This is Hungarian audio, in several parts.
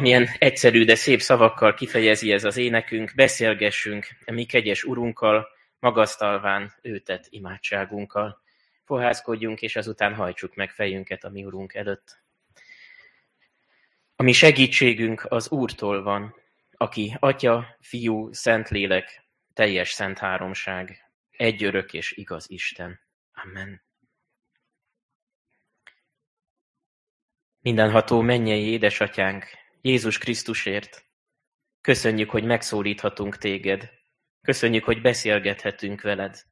amilyen egyszerű, de szép szavakkal kifejezi ez az énekünk, beszélgessünk mi kegyes urunkkal, magasztalván őtet imádságunkkal. Fohászkodjunk, és azután hajtsuk meg fejünket a mi urunk előtt. A mi segítségünk az Úrtól van, aki Atya, Fiú, Szentlélek, teljes szent háromság, egy örök és igaz Isten. Amen. Mindenható mennyei édesatyánk, Jézus Krisztusért, köszönjük, hogy megszólíthatunk téged, köszönjük, hogy beszélgethetünk veled,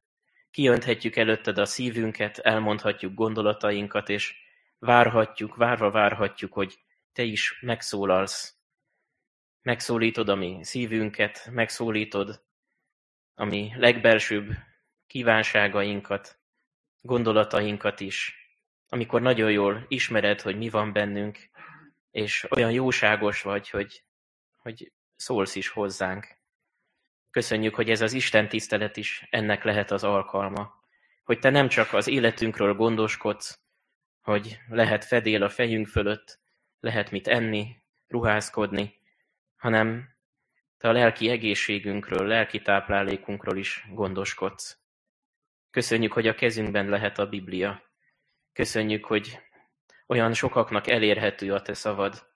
kiönthetjük előtted a szívünket, elmondhatjuk gondolatainkat, és várhatjuk, várva várhatjuk, hogy te is megszólalsz. Megszólítod a mi szívünket, megszólítod a mi legbelsőbb kívánságainkat, gondolatainkat is, amikor nagyon jól ismered, hogy mi van bennünk, és olyan jóságos vagy, hogy, hogy szólsz is hozzánk. Köszönjük, hogy ez az Isten tisztelet is ennek lehet az alkalma. Hogy te nem csak az életünkről gondoskodsz, hogy lehet fedél a fejünk fölött, lehet mit enni, ruházkodni, hanem te a lelki egészségünkről, lelki táplálékunkról is gondoskodsz. Köszönjük, hogy a kezünkben lehet a Biblia. Köszönjük, hogy olyan sokaknak elérhető a te szavad,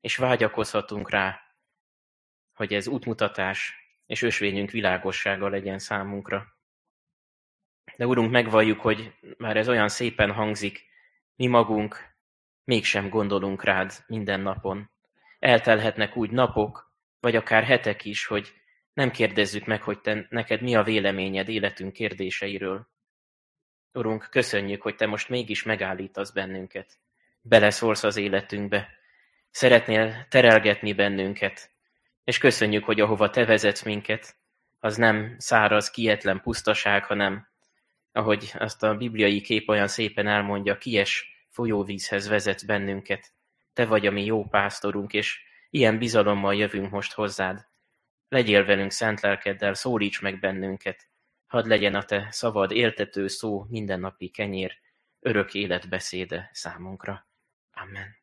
és vágyakozhatunk rá, hogy ez útmutatás és ösvényünk világossága legyen számunkra. De Urunk, megvalljuk, hogy már ez olyan szépen hangzik, mi magunk mégsem gondolunk rád minden napon. Eltelhetnek úgy napok, vagy akár hetek is, hogy nem kérdezzük meg, hogy te, neked mi a véleményed életünk kérdéseiről. Urunk, köszönjük, hogy te most mégis megállítasz bennünket. Beleszólsz az életünkbe. Szeretnél terelgetni bennünket. És köszönjük, hogy ahova te vezetsz minket, az nem száraz, kietlen pusztaság, hanem, ahogy azt a bibliai kép olyan szépen elmondja, kies folyóvízhez vezetsz bennünket. Te vagy a mi jó pásztorunk, és ilyen bizalommal jövünk most hozzád. Legyél velünk szent lelkeddel, szólíts meg bennünket. Hadd legyen a te szavad éltető szó, mindennapi kenyér, örök élet beszéde számunkra. Amen.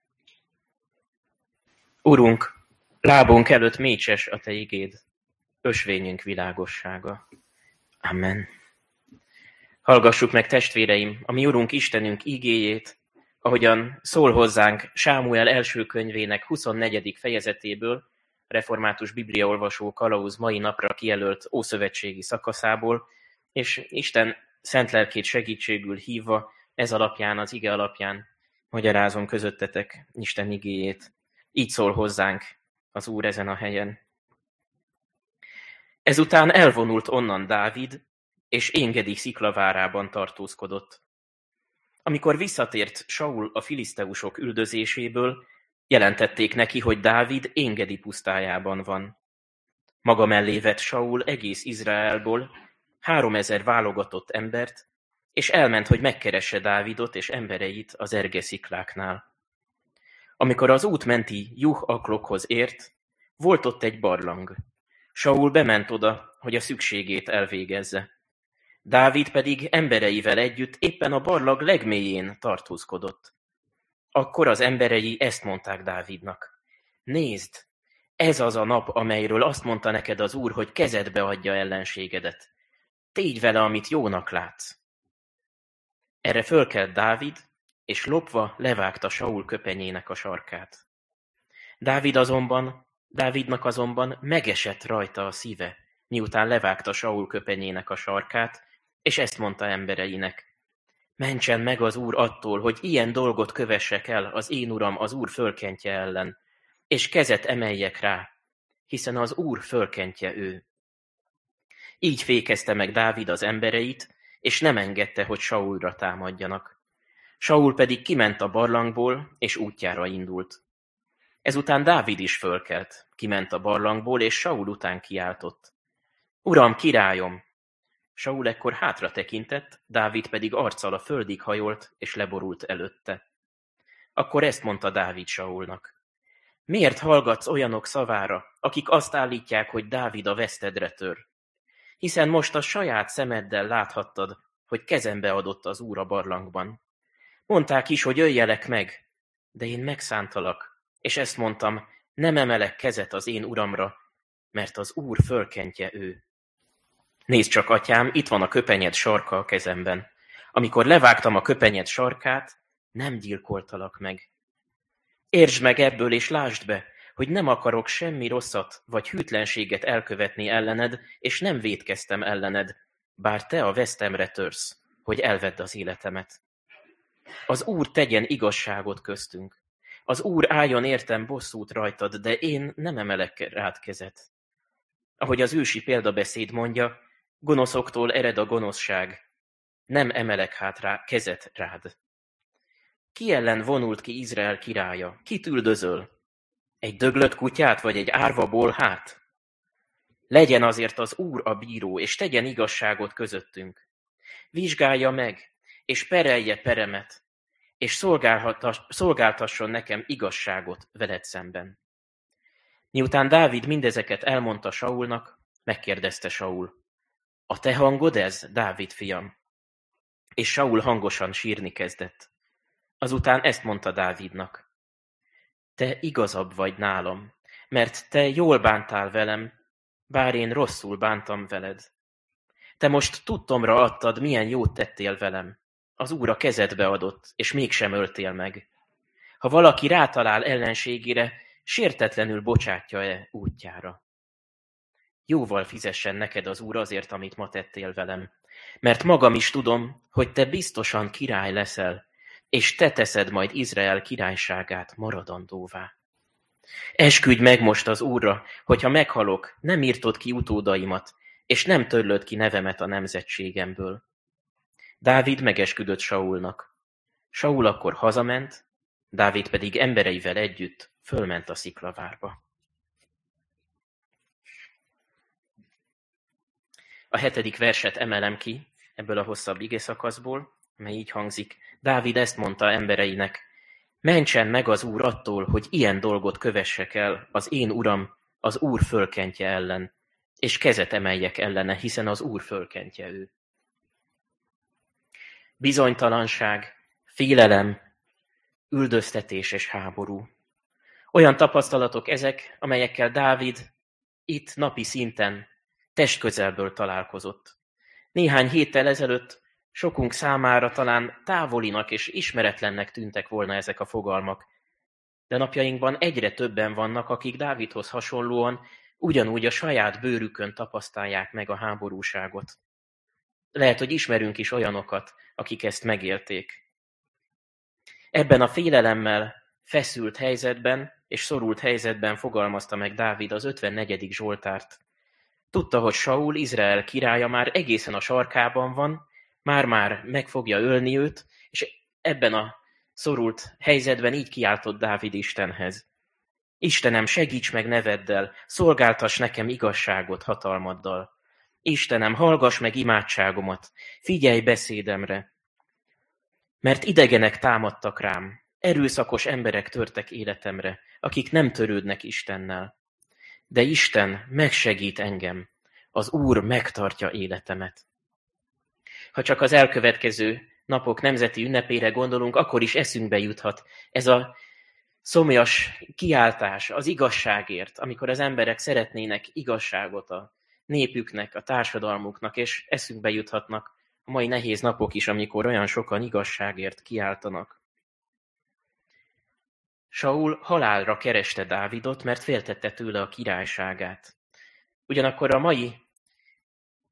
Urunk, lábunk előtt mécses a te igéd, ösvényünk világossága. Amen. Hallgassuk meg, testvéreim, a mi Urunk Istenünk igéjét, ahogyan szól hozzánk Sámuel első könyvének 24. fejezetéből, református bibliaolvasó kalauz mai napra kijelölt ószövetségi szakaszából, és Isten szent lelkét segítségül hívva, ez alapján, az ige alapján magyarázom közöttetek Isten igéjét. Így szól hozzánk az Úr ezen a helyen. Ezután elvonult onnan Dávid, és Éngedi sziklavárában tartózkodott. Amikor visszatért Saul a filiszteusok üldözéséből, jelentették neki, hogy Dávid Éngedi pusztájában van. Maga mellé vett Saul egész Izraelból háromezer válogatott embert, és elment, hogy megkeresse Dávidot és embereit az ergeszikláknál. Amikor az út menti juh aklokhoz ért, volt ott egy barlang. Saul bement oda, hogy a szükségét elvégezze. Dávid pedig embereivel együtt éppen a barlag legmélyén tartózkodott. Akkor az emberei ezt mondták Dávidnak. Nézd, ez az a nap, amelyről azt mondta neked az úr, hogy kezedbe adja ellenségedet. Tégy vele, amit jónak látsz. Erre fölkelt Dávid, és lopva levágta Saul köpenyének a sarkát. Dávid azonban, Dávidnak azonban megesett rajta a szíve, miután levágta Saul köpenyének a sarkát, és ezt mondta embereinek. Mentsen meg az úr attól, hogy ilyen dolgot kövessek el az én uram az úr fölkentje ellen, és kezet emeljek rá, hiszen az úr fölkentje ő. Így fékezte meg Dávid az embereit, és nem engedte, hogy Saulra támadjanak. Saul pedig kiment a barlangból, és útjára indult. Ezután Dávid is fölkelt, kiment a barlangból, és Saul után kiáltott. Uram, királyom! Saul ekkor hátra tekintett, Dávid pedig arccal a földig hajolt, és leborult előtte. Akkor ezt mondta Dávid Saulnak. Miért hallgatsz olyanok szavára, akik azt állítják, hogy Dávid a vesztedre tör? Hiszen most a saját szemeddel láthattad, hogy kezembe adott az úr a barlangban. Mondták is, hogy öljelek meg, de én megszántalak, és ezt mondtam, nem emelek kezet az én uramra, mert az úr fölkentje ő. Nézd csak, atyám, itt van a köpenyed sarka a kezemben. Amikor levágtam a köpenyed sarkát, nem gyilkoltalak meg. Értsd meg ebből, és lásd be, hogy nem akarok semmi rosszat vagy hűtlenséget elkövetni ellened, és nem védkeztem ellened, bár te a vesztemre törsz, hogy elvedd az életemet. Az Úr tegyen igazságot köztünk. Az Úr álljon értem bosszút rajtad, de én nem emelek rád kezet. Ahogy az ősi példabeszéd mondja, gonoszoktól ered a gonoszság, nem emelek hát rá kezet rád. Ki ellen vonult ki Izrael királya? Kit üldözöl? Egy döglött kutyát, vagy egy árva hát? Legyen azért az Úr a bíró, és tegyen igazságot közöttünk. Vizsgálja meg, és perelje peremet, és szolgáltasson nekem igazságot veled szemben. Miután Dávid mindezeket elmondta Saulnak, megkérdezte Saul. A te hangod ez, Dávid fiam? És Saul hangosan sírni kezdett. Azután ezt mondta Dávidnak. Te igazabb vagy nálam, mert te jól bántál velem, bár én rosszul bántam veled. Te most tudtomra adtad, milyen jót tettél velem. Az úr a kezedbe adott, és mégsem öltél meg. Ha valaki rátalál ellenségére, sértetlenül bocsátja-e útjára? Jóval fizessen neked az úr azért, amit ma tettél velem. Mert magam is tudom, hogy te biztosan király leszel, és te teszed majd Izrael királyságát maradandóvá. Esküdj meg most az Úrra, hogyha meghalok, nem írtod ki utódaimat, és nem törlöd ki nevemet a nemzetségemből. Dávid megesküdött Saulnak. Saul akkor hazament, Dávid pedig embereivel együtt fölment a sziklavárba. A hetedik verset emelem ki ebből a hosszabb igészakaszból, mely így hangzik. Dávid ezt mondta embereinek, mentsen meg az Úr attól, hogy ilyen dolgot kövessek el az én Uram, az Úr fölkentje ellen, és kezet emeljek ellene, hiszen az Úr fölkentje ő. Bizonytalanság, félelem, üldöztetés és háború. Olyan tapasztalatok ezek, amelyekkel Dávid itt napi szinten testközelből találkozott. Néhány héttel ezelőtt sokunk számára talán távolinak és ismeretlennek tűntek volna ezek a fogalmak, de napjainkban egyre többen vannak, akik Dávidhoz hasonlóan ugyanúgy a saját bőrükön tapasztalják meg a háborúságot. Lehet, hogy ismerünk is olyanokat, akik ezt megélték. Ebben a félelemmel feszült helyzetben és szorult helyzetben fogalmazta meg Dávid az 54. Zsoltárt. Tudta, hogy Saul, Izrael királya már egészen a sarkában van, már-már meg fogja ölni őt, és ebben a szorult helyzetben így kiáltott Dávid Istenhez. Istenem, segíts meg neveddel, szolgáltass nekem igazságot hatalmaddal. Istenem, hallgass meg imádságomat, figyelj beszédemre. Mert idegenek támadtak rám, erőszakos emberek törtek életemre, akik nem törődnek Istennel. De Isten megsegít engem, az Úr megtartja életemet. Ha csak az elkövetkező napok nemzeti ünnepére gondolunk, akkor is eszünkbe juthat ez a szomjas kiáltás az igazságért, amikor az emberek szeretnének igazságot a népüknek, a társadalmuknak, és eszünkbe juthatnak a mai nehéz napok is, amikor olyan sokan igazságért kiáltanak. Saul halálra kereste Dávidot, mert féltette tőle a királyságát. Ugyanakkor a mai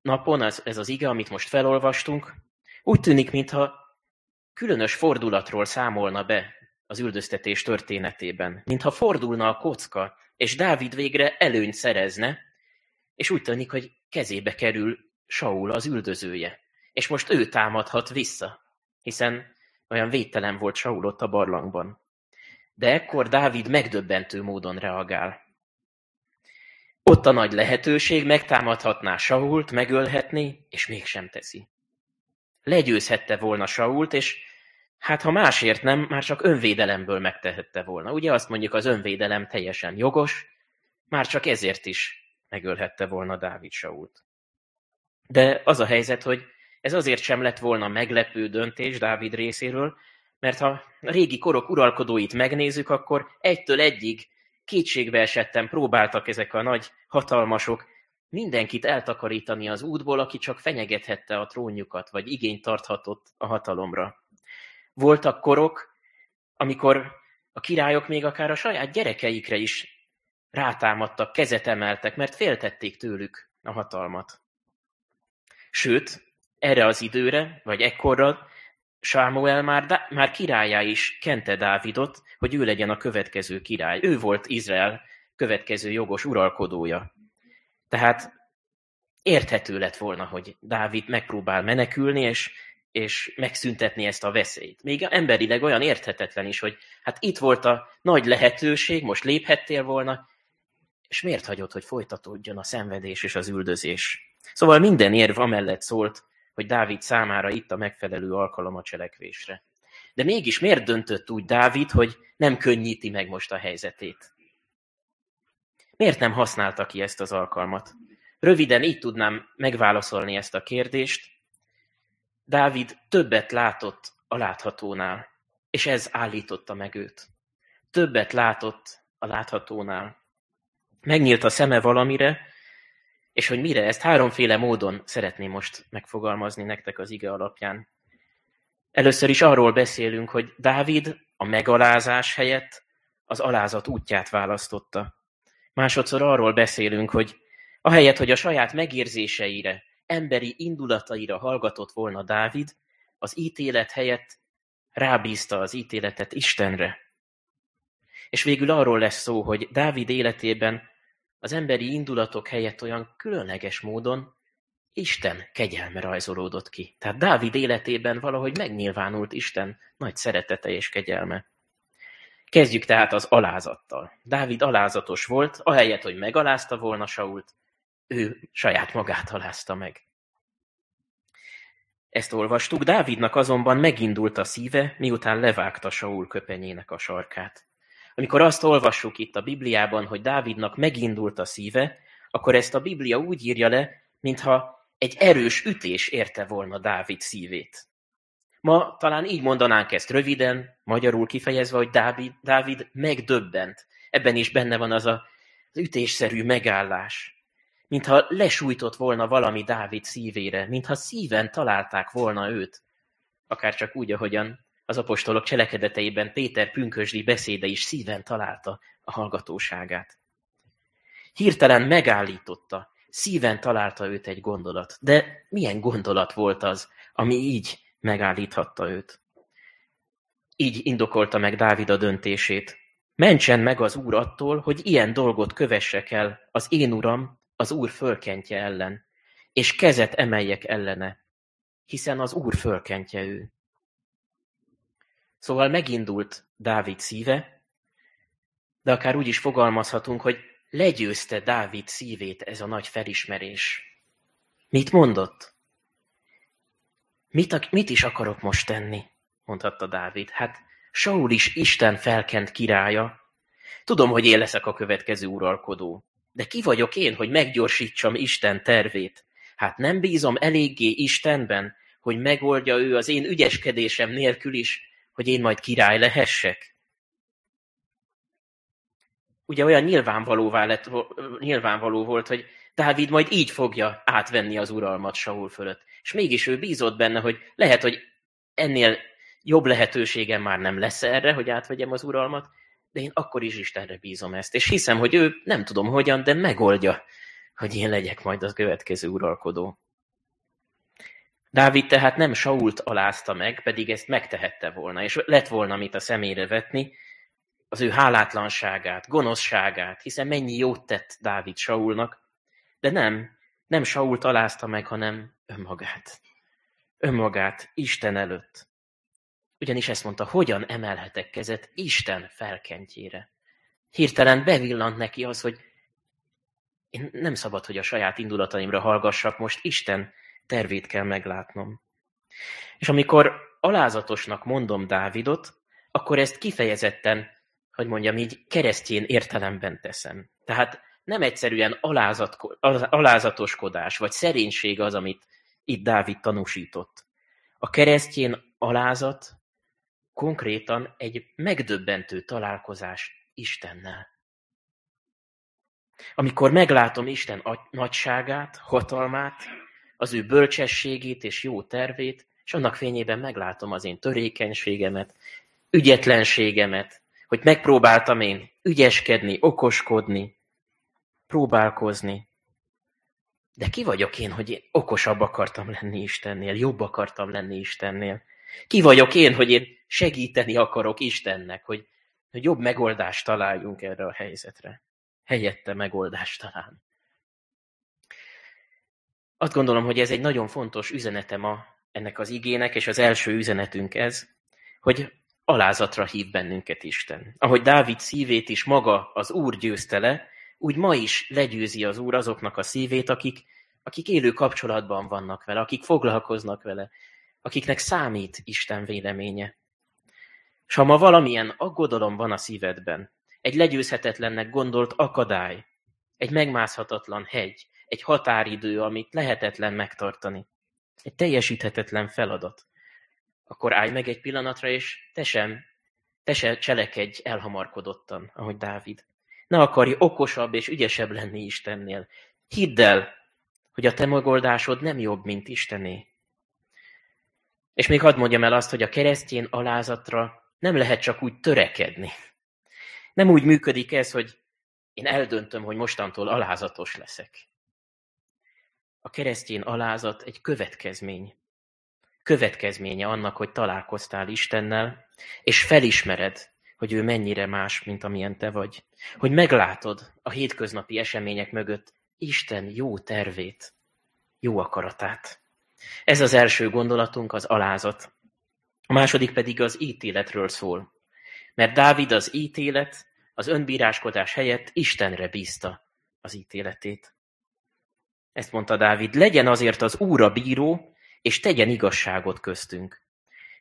napon ez, ez az ige, amit most felolvastunk, úgy tűnik, mintha különös fordulatról számolna be az üldöztetés történetében, mintha fordulna a kocka, és Dávid végre előnyt szerezne, és úgy tűnik, hogy kezébe kerül Saul az üldözője, és most ő támadhat vissza, hiszen olyan védtelen volt Saul ott a barlangban. De ekkor Dávid megdöbbentő módon reagál. Ott a nagy lehetőség, megtámadhatná Sault, megölhetné, és mégsem teszi. Legyőzhette volna Sault, és hát ha másért nem, már csak önvédelemből megtehette volna. Ugye azt mondjuk, az önvédelem teljesen jogos, már csak ezért is megölhette volna Dávid Sault. De az a helyzet, hogy ez azért sem lett volna meglepő döntés Dávid részéről, mert ha régi korok uralkodóit megnézzük, akkor egytől egyig kétségbe esettem próbáltak ezek a nagy hatalmasok mindenkit eltakarítani az útból, aki csak fenyegethette a trónjukat, vagy igényt tarthatott a hatalomra. Voltak korok, amikor a királyok még akár a saját gyerekeikre is rátámadtak, kezet emeltek, mert féltették tőlük a hatalmat. Sőt, erre az időre, vagy ekkorra Sámuel már, már királyá is kente Dávidot, hogy ő legyen a következő király. Ő volt Izrael következő jogos uralkodója. Tehát érthető lett volna, hogy Dávid megpróbál menekülni, és, és megszüntetni ezt a veszélyt. Még emberileg olyan érthetetlen is, hogy hát itt volt a nagy lehetőség, most léphettél volna, és miért hagyod, hogy folytatódjon a szenvedés és az üldözés? Szóval minden érv amellett szólt, hogy Dávid számára itt a megfelelő alkalom a cselekvésre. De mégis miért döntött úgy Dávid, hogy nem könnyíti meg most a helyzetét? Miért nem használta ki ezt az alkalmat? Röviden így tudnám megválaszolni ezt a kérdést. Dávid többet látott a láthatónál, és ez állította meg őt. Többet látott a láthatónál. Megnyílt a szeme valamire, és hogy mire, ezt háromféle módon szeretném most megfogalmazni nektek az ige alapján. Először is arról beszélünk, hogy Dávid a megalázás helyett az alázat útját választotta. Másodszor arról beszélünk, hogy ahelyett, hogy a saját megérzéseire, emberi indulataira hallgatott volna Dávid, az ítélet helyett rábízta az ítéletet Istenre. És végül arról lesz szó, hogy Dávid életében az emberi indulatok helyett olyan különleges módon Isten kegyelme rajzolódott ki. Tehát Dávid életében valahogy megnyilvánult Isten nagy szeretete és kegyelme. Kezdjük tehát az alázattal. Dávid alázatos volt, ahelyett, hogy megalázta volna Sault, ő saját magát alázta meg. Ezt olvastuk, Dávidnak azonban megindult a szíve, miután levágta Saul köpenyének a sarkát. Amikor azt olvassuk itt a Bibliában, hogy Dávidnak megindult a szíve, akkor ezt a Biblia úgy írja le, mintha egy erős ütés érte volna Dávid szívét. Ma talán így mondanánk ezt röviden, magyarul kifejezve, hogy Dávid, Dávid megdöbbent. Ebben is benne van az a, az ütésszerű megállás. Mintha lesújtott volna valami Dávid szívére, mintha szíven találták volna őt. Akár csak úgy, ahogyan az apostolok cselekedeteiben Péter pünkösdi beszéde is szíven találta a hallgatóságát. Hirtelen megállította, szíven találta őt egy gondolat. De milyen gondolat volt az, ami így megállíthatta őt? Így indokolta meg Dávid a döntését. Mentsen meg az Úr attól, hogy ilyen dolgot kövessek el az én uram, az Úr fölkentje ellen, és kezet emeljek ellene, hiszen az Úr fölkentje ő. Szóval megindult Dávid szíve, de akár úgy is fogalmazhatunk, hogy legyőzte Dávid szívét ez a nagy felismerés. Mit mondott? Mit, mit is akarok most tenni? mondhatta Dávid. Hát Saul is Isten felkent királya. Tudom, hogy én leszek a következő uralkodó. De ki vagyok én, hogy meggyorsítsam Isten tervét? Hát nem bízom eléggé Istenben, hogy megoldja ő az én ügyeskedésem nélkül is, hogy én majd király lehessek? Ugye olyan nyilvánvalóvá lett, nyilvánvaló volt, hogy Dávid majd így fogja átvenni az uralmat Saul fölött. És mégis ő bízott benne, hogy lehet, hogy ennél jobb lehetőségem már nem lesz erre, hogy átvegyem az uralmat, de én akkor is Istenre bízom ezt. És hiszem, hogy ő nem tudom hogyan, de megoldja, hogy én legyek majd az következő uralkodó. Dávid tehát nem Sault alázta meg, pedig ezt megtehette volna, és lett volna mit a szemére vetni, az ő hálátlanságát, gonoszságát, hiszen mennyi jót tett Dávid Saulnak, de nem, nem Sault alázta meg, hanem önmagát. Önmagát Isten előtt. Ugyanis ezt mondta, hogyan emelhetek kezet Isten felkentjére. Hirtelen bevillant neki az, hogy én nem szabad, hogy a saját indulataimra hallgassak, most Isten tervét kell meglátnom. És amikor alázatosnak mondom Dávidot, akkor ezt kifejezetten, hogy mondjam így, keresztjén értelemben teszem. Tehát nem egyszerűen alázat, alázatoskodás vagy szerénység az, amit itt Dávid tanúsított. A keresztjén alázat konkrétan egy megdöbbentő találkozás Istennel. Amikor meglátom Isten nagyságát, hatalmát, az ő bölcsességét és jó tervét, és annak fényében meglátom az én törékenységemet, ügyetlenségemet, hogy megpróbáltam én ügyeskedni, okoskodni, próbálkozni. De ki vagyok én, hogy én okosabb akartam lenni Istennél, jobb akartam lenni Istennél? Ki vagyok én, hogy én segíteni akarok Istennek, hogy, hogy jobb megoldást találjunk erre a helyzetre? Helyette megoldást találni. Azt gondolom, hogy ez egy nagyon fontos üzenete ma ennek az igének, és az első üzenetünk ez, hogy alázatra hív bennünket Isten. Ahogy Dávid szívét is maga az Úr győzte le, úgy ma is legyőzi az Úr azoknak a szívét, akik, akik élő kapcsolatban vannak vele, akik foglalkoznak vele, akiknek számít Isten véleménye. És ha ma valamilyen aggodalom van a szívedben, egy legyőzhetetlennek gondolt akadály, egy megmászhatatlan hegy, egy határidő, amit lehetetlen megtartani, egy teljesíthetetlen feladat, akkor állj meg egy pillanatra, és te sem, te se cselekedj elhamarkodottan, ahogy Dávid. Ne akarj okosabb és ügyesebb lenni Istennél. Hidd el, hogy a te megoldásod nem jobb, mint Istené. És még hadd mondjam el azt, hogy a keresztjén alázatra nem lehet csak úgy törekedni. Nem úgy működik ez, hogy én eldöntöm, hogy mostantól alázatos leszek. A keresztjén alázat egy következmény. Következménye annak, hogy találkoztál Istennel, és felismered, hogy ő mennyire más, mint amilyen te vagy. Hogy meglátod a hétköznapi események mögött Isten jó tervét, jó akaratát. Ez az első gondolatunk, az alázat. A második pedig az ítéletről szól. Mert Dávid az ítélet, az önbíráskodás helyett Istenre bízta az ítéletét. Ezt mondta Dávid, legyen azért az Úr a bíró, és tegyen igazságot köztünk.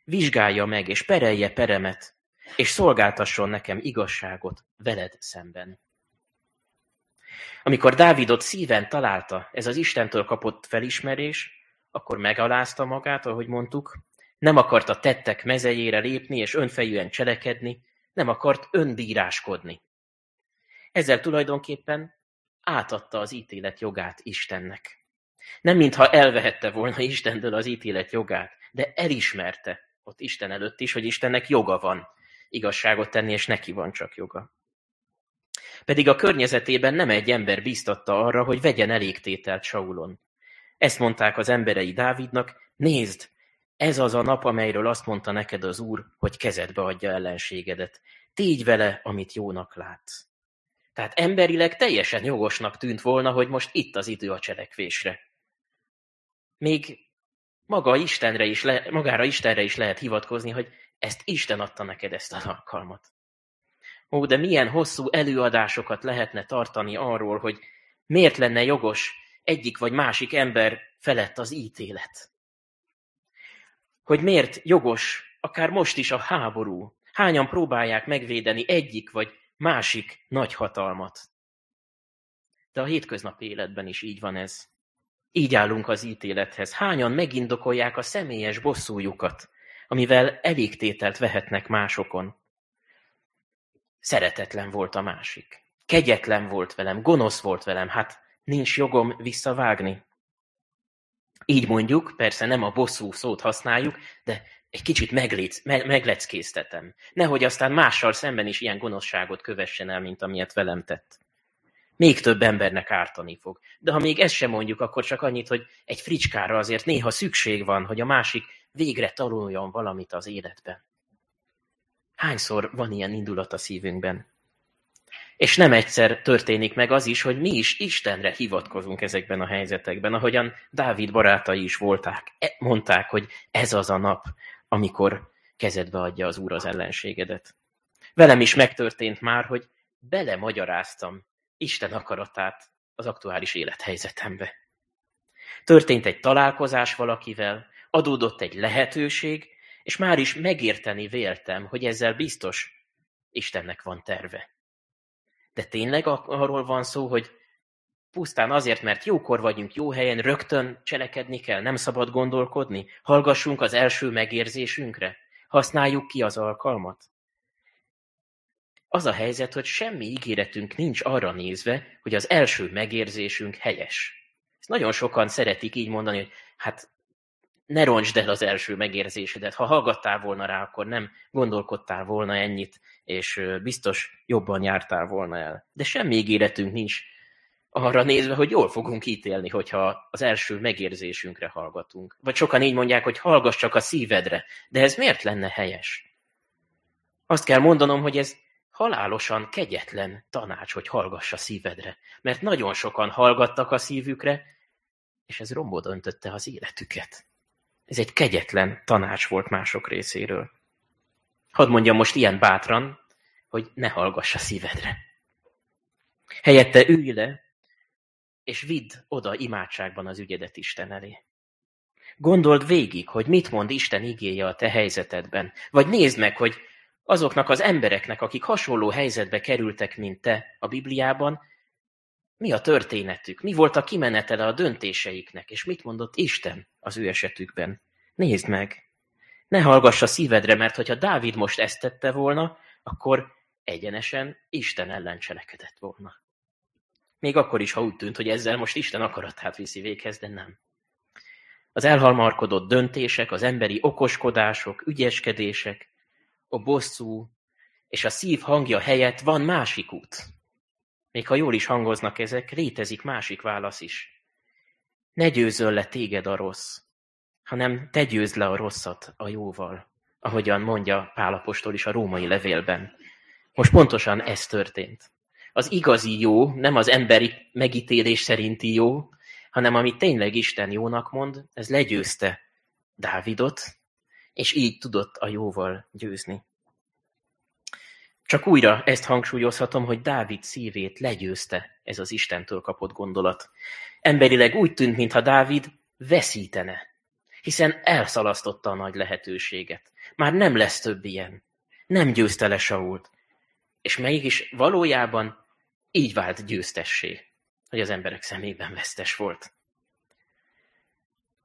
Vizsgálja meg, és perelje peremet, és szolgáltasson nekem igazságot veled szemben. Amikor Dávidot szíven találta ez az Istentől kapott felismerés, akkor megalázta magát, ahogy mondtuk, nem akart a tettek mezejére lépni és önfejűen cselekedni, nem akart önbíráskodni. Ezzel tulajdonképpen átadta az ítélet jogát Istennek. Nem mintha elvehette volna Istentől az ítélet jogát, de elismerte ott Isten előtt is, hogy Istennek joga van igazságot tenni, és neki van csak joga. Pedig a környezetében nem egy ember bíztatta arra, hogy vegyen elégtételt Saulon. Ezt mondták az emberei Dávidnak, nézd, ez az a nap, amelyről azt mondta neked az Úr, hogy kezedbe adja ellenségedet. Tégy vele, amit jónak látsz. Tehát emberileg teljesen jogosnak tűnt volna, hogy most itt az idő a cselekvésre. Még maga Istenre is le, magára Istenre is lehet hivatkozni, hogy ezt Isten adta neked ezt az alkalmat. Ó, de milyen hosszú előadásokat lehetne tartani arról, hogy miért lenne jogos egyik vagy másik ember felett az ítélet. Hogy miért jogos akár most is a háború. Hányan próbálják megvédeni egyik vagy másik nagy hatalmat. De a hétköznapi életben is így van ez. Így állunk az ítélethez. Hányan megindokolják a személyes bosszújukat, amivel elégtételt vehetnek másokon. Szeretetlen volt a másik. Kegyetlen volt velem, gonosz volt velem, hát nincs jogom visszavágni. Így mondjuk, persze nem a bosszú szót használjuk, de egy kicsit megléc, me, megleckéztetem. Nehogy aztán mással szemben is ilyen gonoszságot kövessen el, mint amilyet velem tett. Még több embernek ártani fog. De ha még ezt sem mondjuk, akkor csak annyit, hogy egy fricskára azért néha szükség van, hogy a másik végre tanuljon valamit az életben. Hányszor van ilyen indulat a szívünkben? És nem egyszer történik meg az is, hogy mi is Istenre hivatkozunk ezekben a helyzetekben, ahogyan Dávid barátai is volták. E, mondták, hogy ez az a nap, amikor kezedbe adja az Úr az ellenségedet. Velem is megtörtént már, hogy belemagyaráztam Isten akaratát az aktuális élethelyzetembe. Történt egy találkozás valakivel, adódott egy lehetőség, és már is megérteni véltem, hogy ezzel biztos Istennek van terve. De tényleg arról van szó, hogy pusztán azért, mert jókor vagyunk jó helyen, rögtön cselekedni kell, nem szabad gondolkodni? Hallgassunk az első megérzésünkre? Használjuk ki az alkalmat? az a helyzet, hogy semmi ígéretünk nincs arra nézve, hogy az első megérzésünk helyes. Ezt nagyon sokan szeretik így mondani, hogy hát ne roncsd el az első megérzésedet. Ha hallgattál volna rá, akkor nem gondolkodtál volna ennyit, és biztos jobban jártál volna el. De semmi ígéretünk nincs arra nézve, hogy jól fogunk ítélni, hogyha az első megérzésünkre hallgatunk. Vagy sokan így mondják, hogy hallgass csak a szívedre. De ez miért lenne helyes? Azt kell mondanom, hogy ez halálosan kegyetlen tanács, hogy hallgass a szívedre. Mert nagyon sokan hallgattak a szívükre, és ez rombo döntötte az életüket. Ez egy kegyetlen tanács volt mások részéről. Hadd mondjam most ilyen bátran, hogy ne hallgass a szívedre. Helyette ülj le, és vidd oda imádságban az ügyedet Isten elé. Gondold végig, hogy mit mond Isten igéje a te helyzetedben. Vagy nézd meg, hogy azoknak az embereknek, akik hasonló helyzetbe kerültek, mint te a Bibliában, mi a történetük, mi volt a kimenetele a döntéseiknek, és mit mondott Isten az ő esetükben. Nézd meg! Ne hallgass a szívedre, mert hogyha Dávid most ezt tette volna, akkor egyenesen Isten ellen cselekedett volna. Még akkor is, ha úgy tűnt, hogy ezzel most Isten akaratát viszi véghez, de nem. Az elhalmarkodott döntések, az emberi okoskodások, ügyeskedések, a bosszú és a szív hangja helyett van másik út. Még ha jól is hangoznak ezek, létezik másik válasz is. Ne győzöl le téged a rossz, hanem te győzd le a rosszat a jóval, ahogyan mondja Pálapostól is a római levélben. Most pontosan ez történt. Az igazi jó, nem az emberi megítélés szerinti jó, hanem amit tényleg Isten jónak mond, ez legyőzte Dávidot, és így tudott a jóval győzni. Csak újra ezt hangsúlyozhatom, hogy Dávid szívét legyőzte ez az Istentől kapott gondolat. Emberileg úgy tűnt, mintha Dávid veszítene, hiszen elszalasztotta a nagy lehetőséget. Már nem lesz több ilyen. Nem győzte le Sault. És mégis valójában így vált győztessé, hogy az emberek szemében vesztes volt.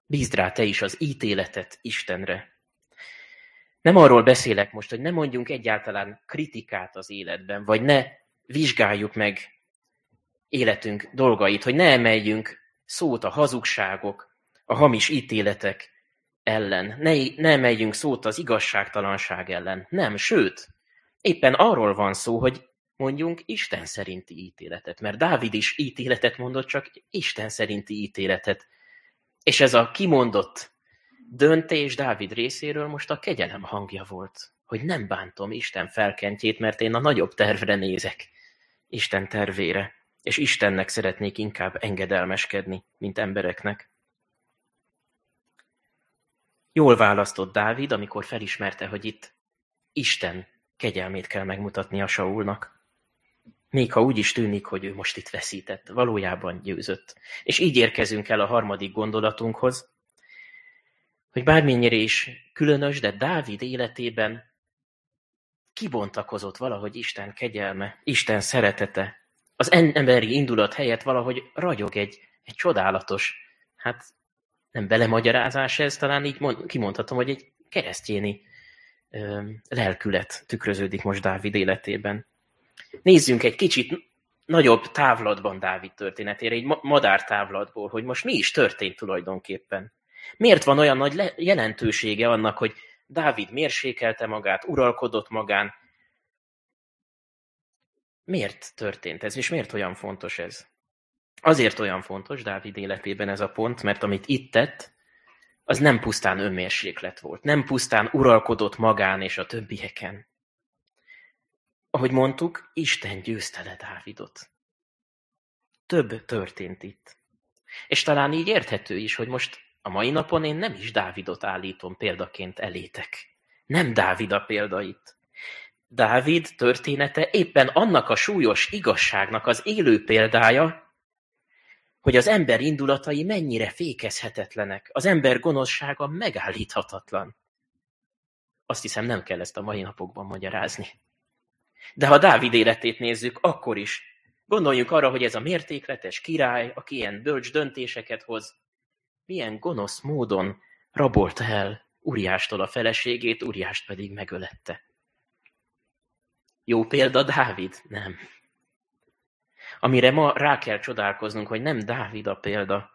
Bízd rá te is az ítéletet Istenre, nem arról beszélek most, hogy ne mondjunk egyáltalán kritikát az életben, vagy ne vizsgáljuk meg életünk dolgait, hogy ne emeljünk szót a hazugságok, a hamis ítéletek ellen, ne, ne emeljünk szót az igazságtalanság ellen. Nem, sőt, éppen arról van szó, hogy mondjunk Isten szerinti ítéletet, mert Dávid is ítéletet mondott, csak Isten szerinti ítéletet. És ez a kimondott döntés Dávid részéről most a kegyelem hangja volt, hogy nem bántom Isten felkentjét, mert én a nagyobb tervre nézek, Isten tervére, és Istennek szeretnék inkább engedelmeskedni, mint embereknek. Jól választott Dávid, amikor felismerte, hogy itt Isten kegyelmét kell megmutatni a Saulnak. Még ha úgy is tűnik, hogy ő most itt veszített, valójában győzött. És így érkezünk el a harmadik gondolatunkhoz, hogy bármennyire is különös, de Dávid életében kibontakozott valahogy Isten kegyelme, Isten szeretete. Az emberi indulat helyett valahogy ragyog egy, egy csodálatos, hát nem belemagyarázás ez, talán így mond, kimondhatom, hogy egy keresztjéni lelkület tükröződik most Dávid életében. Nézzünk egy kicsit nagyobb távlatban Dávid történetére, egy madár távlatból, hogy most mi is történt tulajdonképpen. Miért van olyan nagy jelentősége annak, hogy Dávid mérsékelte magát, uralkodott magán? Miért történt ez, és miért olyan fontos ez? Azért olyan fontos Dávid életében ez a pont, mert amit itt tett, az nem pusztán önmérséklet volt, nem pusztán uralkodott magán és a többieken. Ahogy mondtuk, Isten győzte le Dávidot. Több történt itt. És talán így érthető is, hogy most a mai napon én nem is Dávidot állítom példaként elétek. Nem Dávid a példa itt. Dávid története éppen annak a súlyos igazságnak az élő példája, hogy az ember indulatai mennyire fékezhetetlenek, az ember gonoszsága megállíthatatlan. Azt hiszem nem kell ezt a mai napokban magyarázni. De ha Dávid életét nézzük, akkor is gondoljunk arra, hogy ez a mértékletes király, aki ilyen bölcs döntéseket hoz, milyen gonosz módon rabolta el Uriástól a feleségét, Uriást pedig megölette. Jó példa Dávid? Nem. Amire ma rá kell csodálkoznunk, hogy nem Dávid a példa,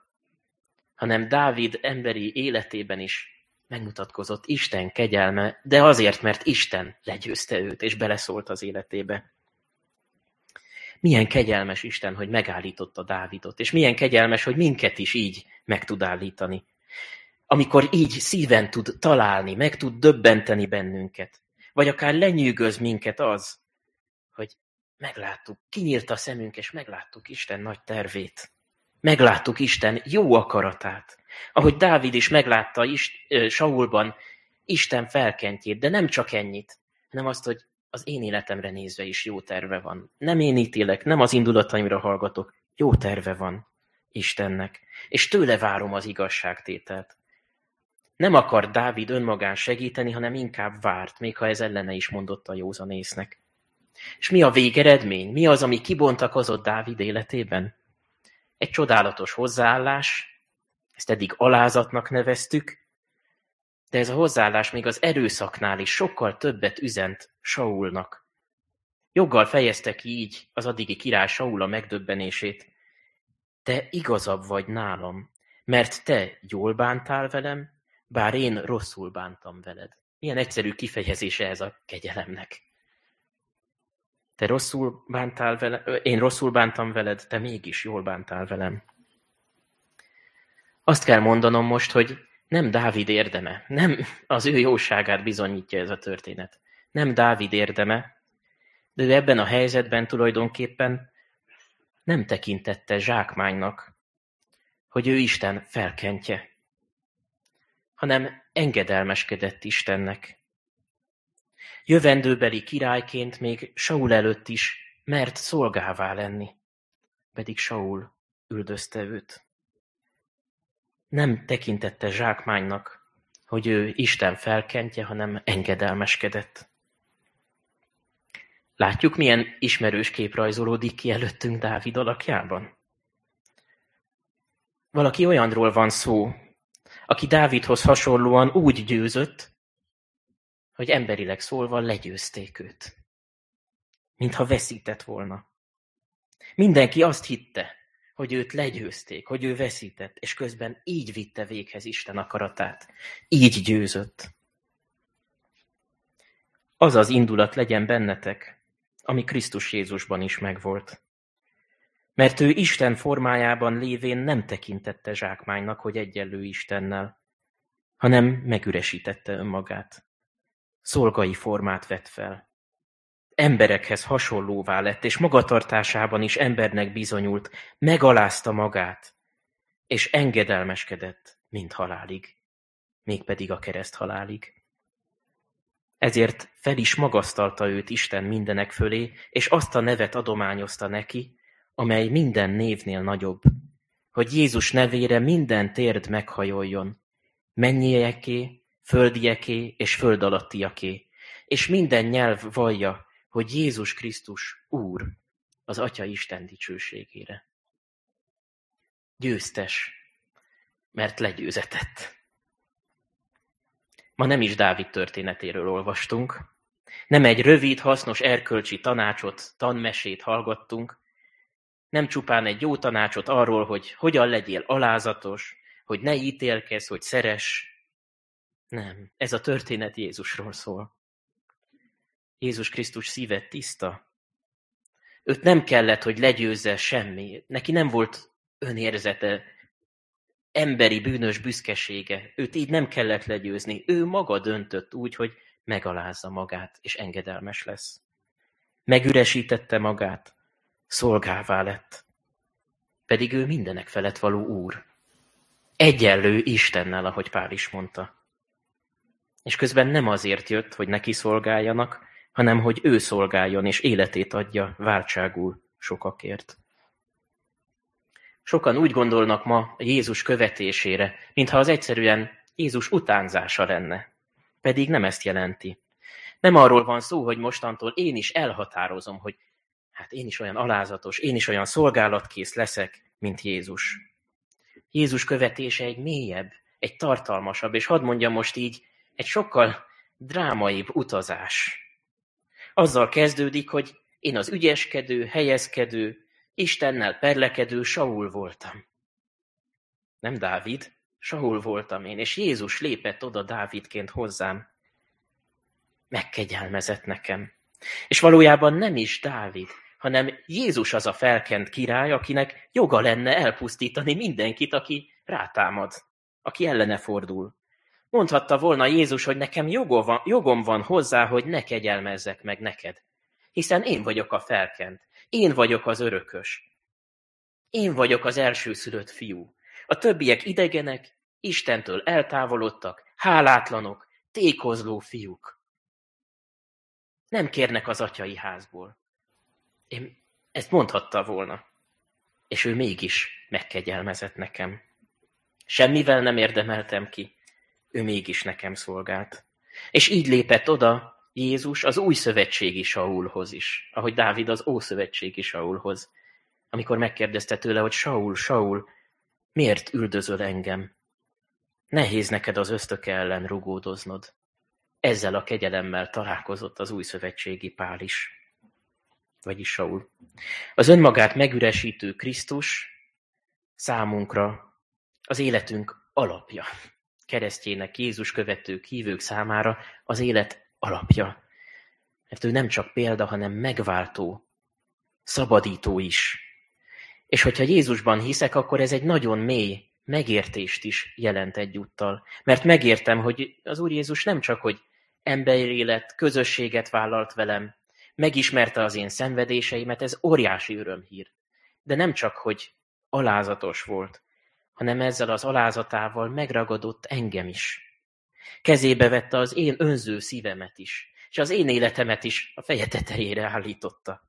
hanem Dávid emberi életében is megmutatkozott Isten kegyelme, de azért, mert Isten legyőzte őt, és beleszólt az életébe. Milyen kegyelmes Isten, hogy megállította Dávidot, és milyen kegyelmes, hogy minket is így meg tud állítani. Amikor így szíven tud találni, meg tud döbbenteni bennünket, vagy akár lenyűgöz minket az, hogy megláttuk, kinyílt a szemünk, és megláttuk Isten nagy tervét. Megláttuk Isten jó akaratát. Ahogy Dávid is meglátta is, Saulban Isten felkentjét, de nem csak ennyit, hanem azt, hogy az én életemre nézve is jó terve van. Nem én ítélek, nem az indulataimra hallgatok. Jó terve van Istennek, és tőle várom az igazságtételt. Nem akar Dávid önmagán segíteni, hanem inkább várt, még ha ez ellene is mondott a józanésznek. És mi a végeredmény? Mi az, ami kibontakozott Dávid életében? Egy csodálatos hozzáállás, ezt eddig alázatnak neveztük, de ez a hozzáállás még az erőszaknál is sokkal többet üzent Saulnak. Joggal fejezte ki így az addigi király Saul a megdöbbenését. Te igazabb vagy nálam, mert te jól bántál velem, bár én rosszul bántam veled. Milyen egyszerű kifejezése ez a kegyelemnek. Te rosszul bántál velem, én rosszul bántam veled, te mégis jól bántál velem. Azt kell mondanom most, hogy nem Dávid érdeme, nem az ő jóságát bizonyítja ez a történet. Nem Dávid érdeme, de ő ebben a helyzetben tulajdonképpen nem tekintette zsákmánynak, hogy ő Isten felkentje, hanem engedelmeskedett Istennek. Jövendőbeli királyként még Saul előtt is mert szolgává lenni, pedig Saul üldözte őt. Nem tekintette zsákmánynak, hogy ő Isten felkentje, hanem engedelmeskedett. Látjuk, milyen ismerős kép rajzolódik ki előttünk Dávid alakjában? Valaki olyanról van szó, aki Dávidhoz hasonlóan úgy győzött, hogy emberileg szólva legyőzték őt. Mintha veszített volna. Mindenki azt hitte, hogy őt legyőzték, hogy ő veszített, és közben így vitte véghez Isten akaratát. Így győzött. Az az indulat legyen bennetek, ami Krisztus Jézusban is megvolt. Mert ő Isten formájában lévén nem tekintette zsákmánynak, hogy egyenlő Istennel, hanem megüresítette önmagát. Szolgai formát vett fel. Emberekhez hasonlóvá lett, és magatartásában is embernek bizonyult, megalázta magát, és engedelmeskedett, mint halálig, mégpedig a kereszt halálig. Ezért fel is magasztalta őt Isten mindenek fölé, és azt a nevet adományozta neki, amely minden névnél nagyobb, hogy Jézus nevére minden térd meghajoljon, mennyieké, földieké és föld alattiaké, és minden nyelv vallja, hogy Jézus Krisztus Úr az Atya Isten dicsőségére. Győztes, mert legyőzetett. Ma nem is Dávid történetéről olvastunk, nem egy rövid, hasznos erkölcsi tanácsot, tanmesét hallgattunk, nem csupán egy jó tanácsot arról, hogy hogyan legyél alázatos, hogy ne ítélkezz, hogy szeres, nem, ez a történet Jézusról szól. Jézus Krisztus szíve tiszta. Őt nem kellett, hogy legyőzze semmi. Neki nem volt önérzete, emberi bűnös büszkesége. Őt így nem kellett legyőzni. Ő maga döntött úgy, hogy megalázza magát, és engedelmes lesz. Megüresítette magát, szolgává lett. Pedig ő mindenek felett való úr. Egyenlő Istennel, ahogy Pál is mondta. És közben nem azért jött, hogy neki szolgáljanak, hanem hogy ő szolgáljon és életét adja váltságul sokakért. Sokan úgy gondolnak ma Jézus követésére, mintha az egyszerűen Jézus utánzása lenne. Pedig nem ezt jelenti. Nem arról van szó, hogy mostantól én is elhatározom, hogy hát én is olyan alázatos, én is olyan szolgálatkész leszek, mint Jézus. Jézus követése egy mélyebb, egy tartalmasabb, és hadd mondjam most így, egy sokkal drámaibb utazás. Azzal kezdődik, hogy én az ügyeskedő, helyezkedő, Istennel perlekedő Saul voltam. Nem Dávid, Saul voltam én, és Jézus lépett oda Dávidként hozzám. Megkegyelmezett nekem. És valójában nem is Dávid, hanem Jézus az a felkent király, akinek joga lenne elpusztítani mindenkit, aki rátámad, aki ellene fordul. Mondhatta volna Jézus, hogy nekem jogom van hozzá, hogy ne kegyelmezzek meg neked. Hiszen én vagyok a felkent, én vagyok az örökös. Én vagyok az elsőszülött fiú. A többiek idegenek, Istentől eltávolodtak, hálátlanok, tékozló fiúk. Nem kérnek az atyai házból. Én ezt mondhatta volna. És ő mégis megkegyelmezett nekem. Semmivel nem érdemeltem ki, ő mégis nekem szolgált. És így lépett oda Jézus az új szövetségi Saulhoz is, ahogy Dávid az ószövetségi Saulhoz, amikor megkérdezte tőle, hogy Saul, Saul, miért üldözöl engem? Nehéz neked az ösztöke ellen rugódoznod. Ezzel a kegyelemmel találkozott az új szövetségi Pál is, vagyis Saul. Az önmagát megüresítő Krisztus számunkra az életünk alapja. Keresztjének Jézus követők, hívők számára az élet alapja. Mert ő nem csak példa, hanem megváltó, szabadító is. És hogyha Jézusban hiszek, akkor ez egy nagyon mély megértést is jelent egyúttal. Mert megértem, hogy az Úr Jézus nem csak, hogy emberi lett, közösséget vállalt velem, megismerte az én szenvedéseimet, ez óriási örömhír. De nem csak, hogy alázatos volt, hanem ezzel az alázatával megragadott engem is. Kezébe vette az én önző szívemet is, és az én életemet is a feje tetejére állította.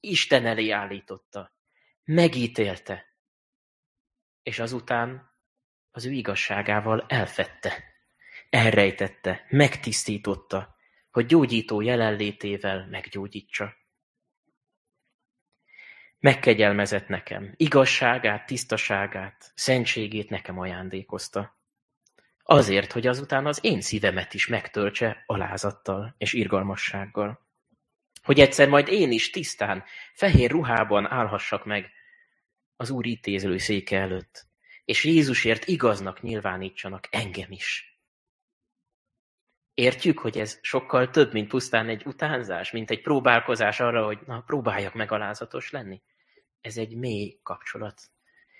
Isten elé állította. Megítélte. És azután az ő igazságával elfette. Elrejtette, megtisztította, hogy gyógyító jelenlétével meggyógyítsa. Megkegyelmezett nekem, igazságát, tisztaságát, szentségét nekem ajándékozta. Azért, hogy azután az én szívemet is megtöltse alázattal és irgalmassággal. Hogy egyszer majd én is tisztán, fehér ruhában állhassak meg az Úr ítéző széke előtt, és Jézusért igaznak nyilvánítsanak engem is. Értjük, hogy ez sokkal több, mint pusztán egy utánzás, mint egy próbálkozás arra, hogy na, próbáljak meg alázatos lenni. Ez egy mély kapcsolat.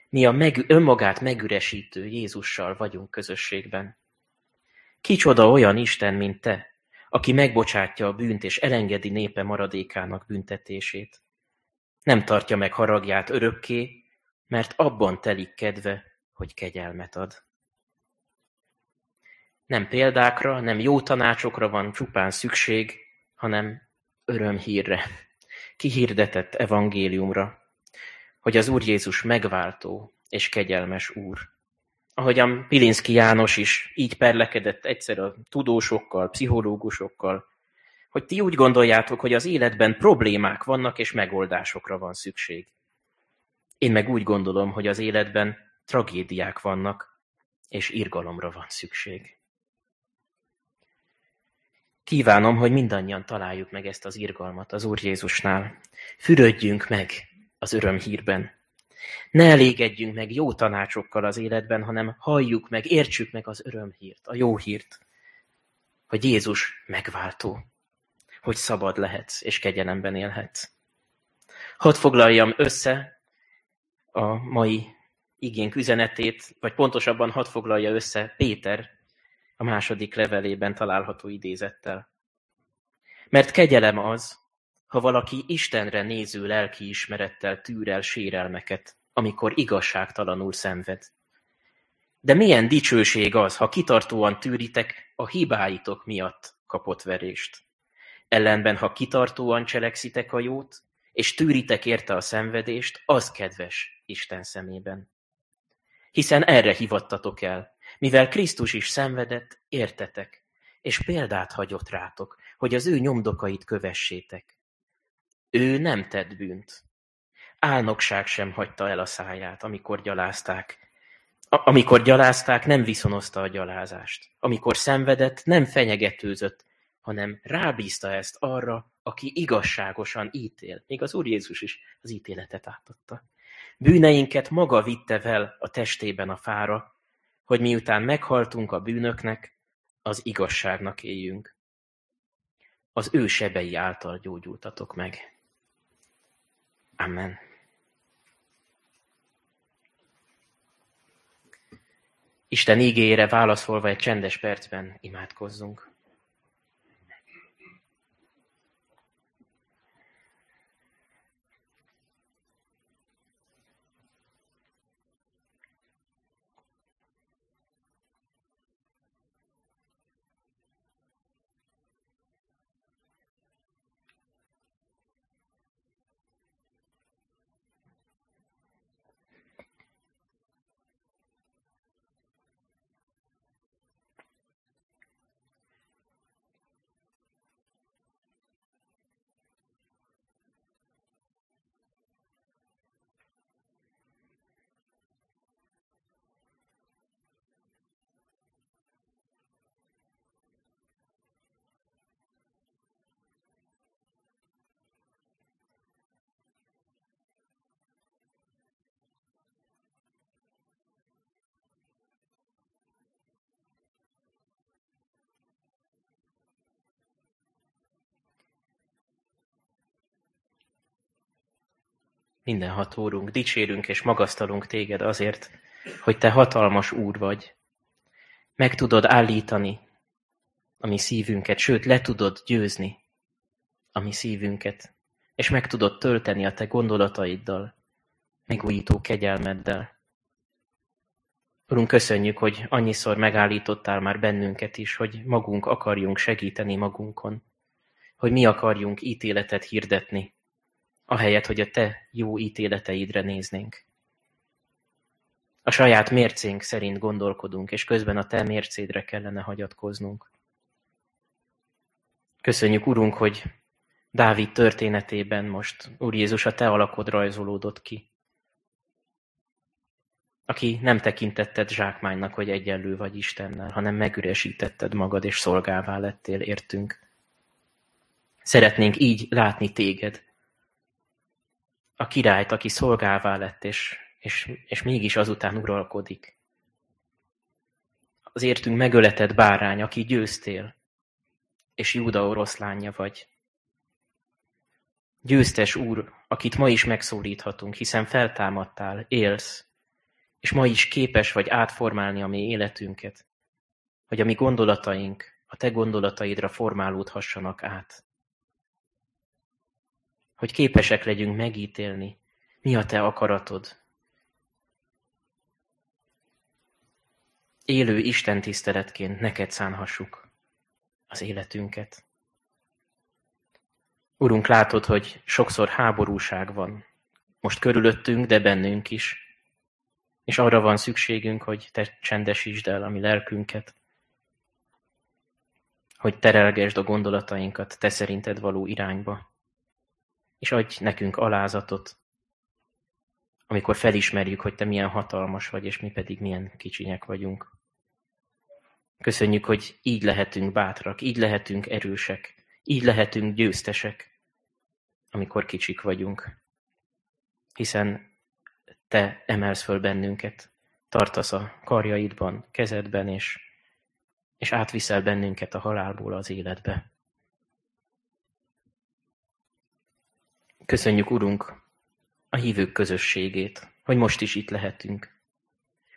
Mi a meg, önmagát megüresítő Jézussal vagyunk közösségben. Kicsoda olyan Isten, mint te, aki megbocsátja a bűnt és elengedi népe maradékának büntetését. Nem tartja meg haragját örökké, mert abban telik kedve, hogy kegyelmet ad. Nem példákra, nem jó tanácsokra van csupán szükség, hanem örömhírre, kihirdetett evangéliumra, hogy az Úr Jézus megváltó és kegyelmes Úr. Ahogyan Pilinszki János is így perlekedett egyszer a tudósokkal, pszichológusokkal, hogy ti úgy gondoljátok, hogy az életben problémák vannak és megoldásokra van szükség. Én meg úgy gondolom, hogy az életben tragédiák vannak, és irgalomra van szükség. Kívánom, hogy mindannyian találjuk meg ezt az irgalmat az Úr Jézusnál. Fürödjünk meg az örömhírben. Ne elégedjünk meg jó tanácsokkal az életben, hanem halljuk meg, értsük meg az örömhírt, a jó hírt, hogy Jézus megváltó, hogy szabad lehetsz és kegyelemben élhetsz. Hadd foglaljam össze a mai igénk üzenetét, vagy pontosabban hadd foglalja össze Péter a második levelében található idézettel. Mert kegyelem az, ha valaki Istenre néző lelkiismerettel tűr el sérelmeket, amikor igazságtalanul szenved. De milyen dicsőség az, ha kitartóan tűritek a hibáitok miatt kapott verést. Ellenben, ha kitartóan cselekszitek a jót, és tűritek érte a szenvedést, az kedves Isten szemében. Hiszen erre hivattatok el, mivel Krisztus is szenvedett, értetek, és példát hagyott rátok, hogy az ő nyomdokait kövessétek. Ő nem tett bűnt. Álnokság sem hagyta el a száját, amikor gyalázták. A- amikor gyalázták, nem viszonozta a gyalázást. Amikor szenvedett, nem fenyegetőzött, hanem rábízta ezt arra, aki igazságosan ítél. Még az Úr Jézus is az ítéletet átadta. Bűneinket maga vitte fel a testében a fára, hogy miután meghaltunk a bűnöknek, az igazságnak éljünk. Az ő sebei által gyógyultatok meg. Amen. Isten ígére válaszolva egy csendes percben imádkozzunk. Mindenható Úrunk, dicsérünk és magasztalunk téged azért, hogy te hatalmas Úr vagy. Meg tudod állítani a mi szívünket, sőt, le tudod győzni a mi szívünket, és meg tudod tölteni a te gondolataiddal, megújító kegyelmeddel. Urunk, köszönjük, hogy annyiszor megállítottál már bennünket is, hogy magunk akarjunk segíteni magunkon, hogy mi akarjunk ítéletet hirdetni, ahelyett, hogy a te jó ítéleteidre néznénk. A saját mércénk szerint gondolkodunk, és közben a te mércédre kellene hagyatkoznunk. Köszönjük, Urunk, hogy Dávid történetében most, Úr Jézus, a te alakod rajzolódott ki. Aki nem tekintetted zsákmánynak, hogy egyenlő vagy Istennel, hanem megüresítetted magad, és szolgává lettél értünk. Szeretnénk így látni téged, a királyt, aki szolgává lett, és, és, és mégis azután uralkodik. Az értünk megöletett bárány, aki győztél, és Júda oroszlánja vagy. Győztes úr, akit ma is megszólíthatunk, hiszen feltámadtál, élsz, és ma is képes vagy átformálni a mi életünket, hogy a mi gondolataink a te gondolataidra formálódhassanak át hogy képesek legyünk megítélni, mi a te akaratod. Élő Isten tiszteletként neked szánhassuk az életünket. Urunk, látod, hogy sokszor háborúság van. Most körülöttünk, de bennünk is. És arra van szükségünk, hogy te csendesítsd el a mi lelkünket, hogy terelgesd a gondolatainkat te szerinted való irányba és adj nekünk alázatot, amikor felismerjük, hogy te milyen hatalmas vagy, és mi pedig milyen kicsinyek vagyunk. Köszönjük, hogy így lehetünk bátrak, így lehetünk erősek, így lehetünk győztesek, amikor kicsik vagyunk. Hiszen te emelsz föl bennünket, tartasz a karjaidban, kezedben, és, és átviszel bennünket a halálból az életbe. Köszönjük, Urunk, a hívők közösségét, hogy most is itt lehetünk.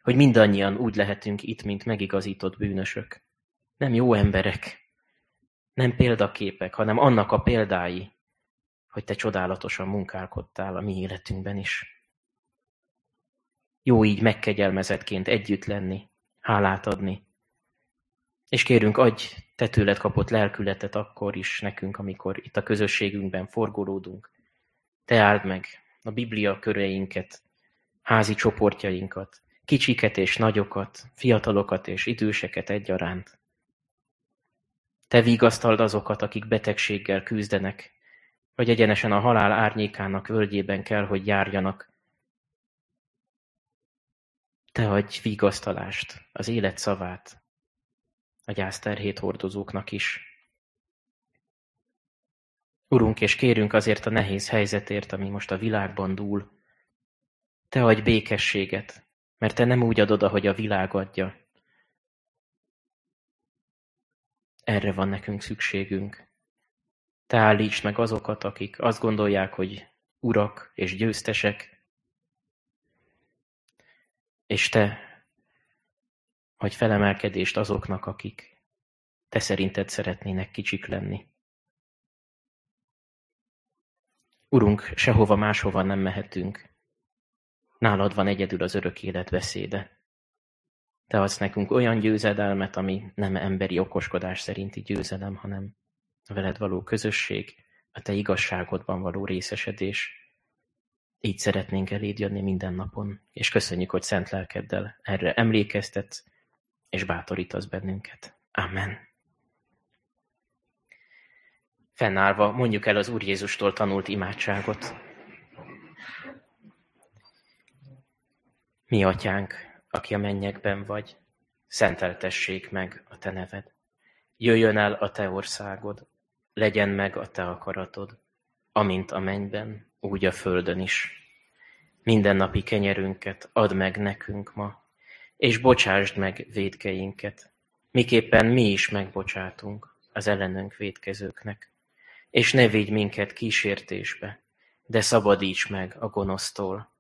Hogy mindannyian úgy lehetünk itt, mint megigazított bűnösök. Nem jó emberek, nem példaképek, hanem annak a példái, hogy te csodálatosan munkálkodtál a mi életünkben is. Jó így megkegyelmezetként együtt lenni, hálát adni. És kérünk, adj te tőled kapott lelkületet akkor is nekünk, amikor itt a közösségünkben forgolódunk, te áld meg a Biblia köreinket, házi csoportjainkat, kicsiket és nagyokat, fiatalokat és időseket egyaránt. Te vigasztald azokat, akik betegséggel küzdenek, vagy egyenesen a halál árnyékának völgyében kell, hogy járjanak. Te adj vigasztalást, az élet szavát, a gyászterhét hordozóknak is. Urunk, és kérünk azért a nehéz helyzetért, ami most a világban dúl. Te adj békességet, mert te nem úgy adod, ahogy a világ adja. Erre van nekünk szükségünk. Te állíts meg azokat, akik azt gondolják, hogy urak és győztesek, és te adj felemelkedést azoknak, akik te szerinted szeretnének kicsik lenni. Urunk, sehova máshova nem mehetünk. Nálad van egyedül az örök élet beszéde. Te adsz nekünk olyan győzedelmet, ami nem emberi okoskodás szerinti győzelem, hanem a veled való közösség, a te igazságodban való részesedés. Így szeretnénk eléd jönni minden napon, és köszönjük, hogy szent lelkeddel erre emlékeztetsz, és bátorítasz bennünket. Amen. Fennállva mondjuk el az Úr Jézustól tanult imádságot. Mi atyánk, aki a mennyekben vagy, szenteltessék meg a te neved. Jöjjön el a te országod, legyen meg a te akaratod, amint a mennyben, úgy a földön is. Mindennapi kenyerünket add meg nekünk ma, és bocsásd meg védkeinket, miképpen mi is megbocsátunk az ellenünk védkezőknek és ne vigy minket kísértésbe, de szabadíts meg a gonosztól,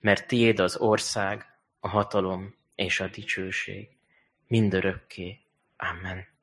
mert tiéd az ország, a hatalom és a dicsőség, mindörökké. Amen.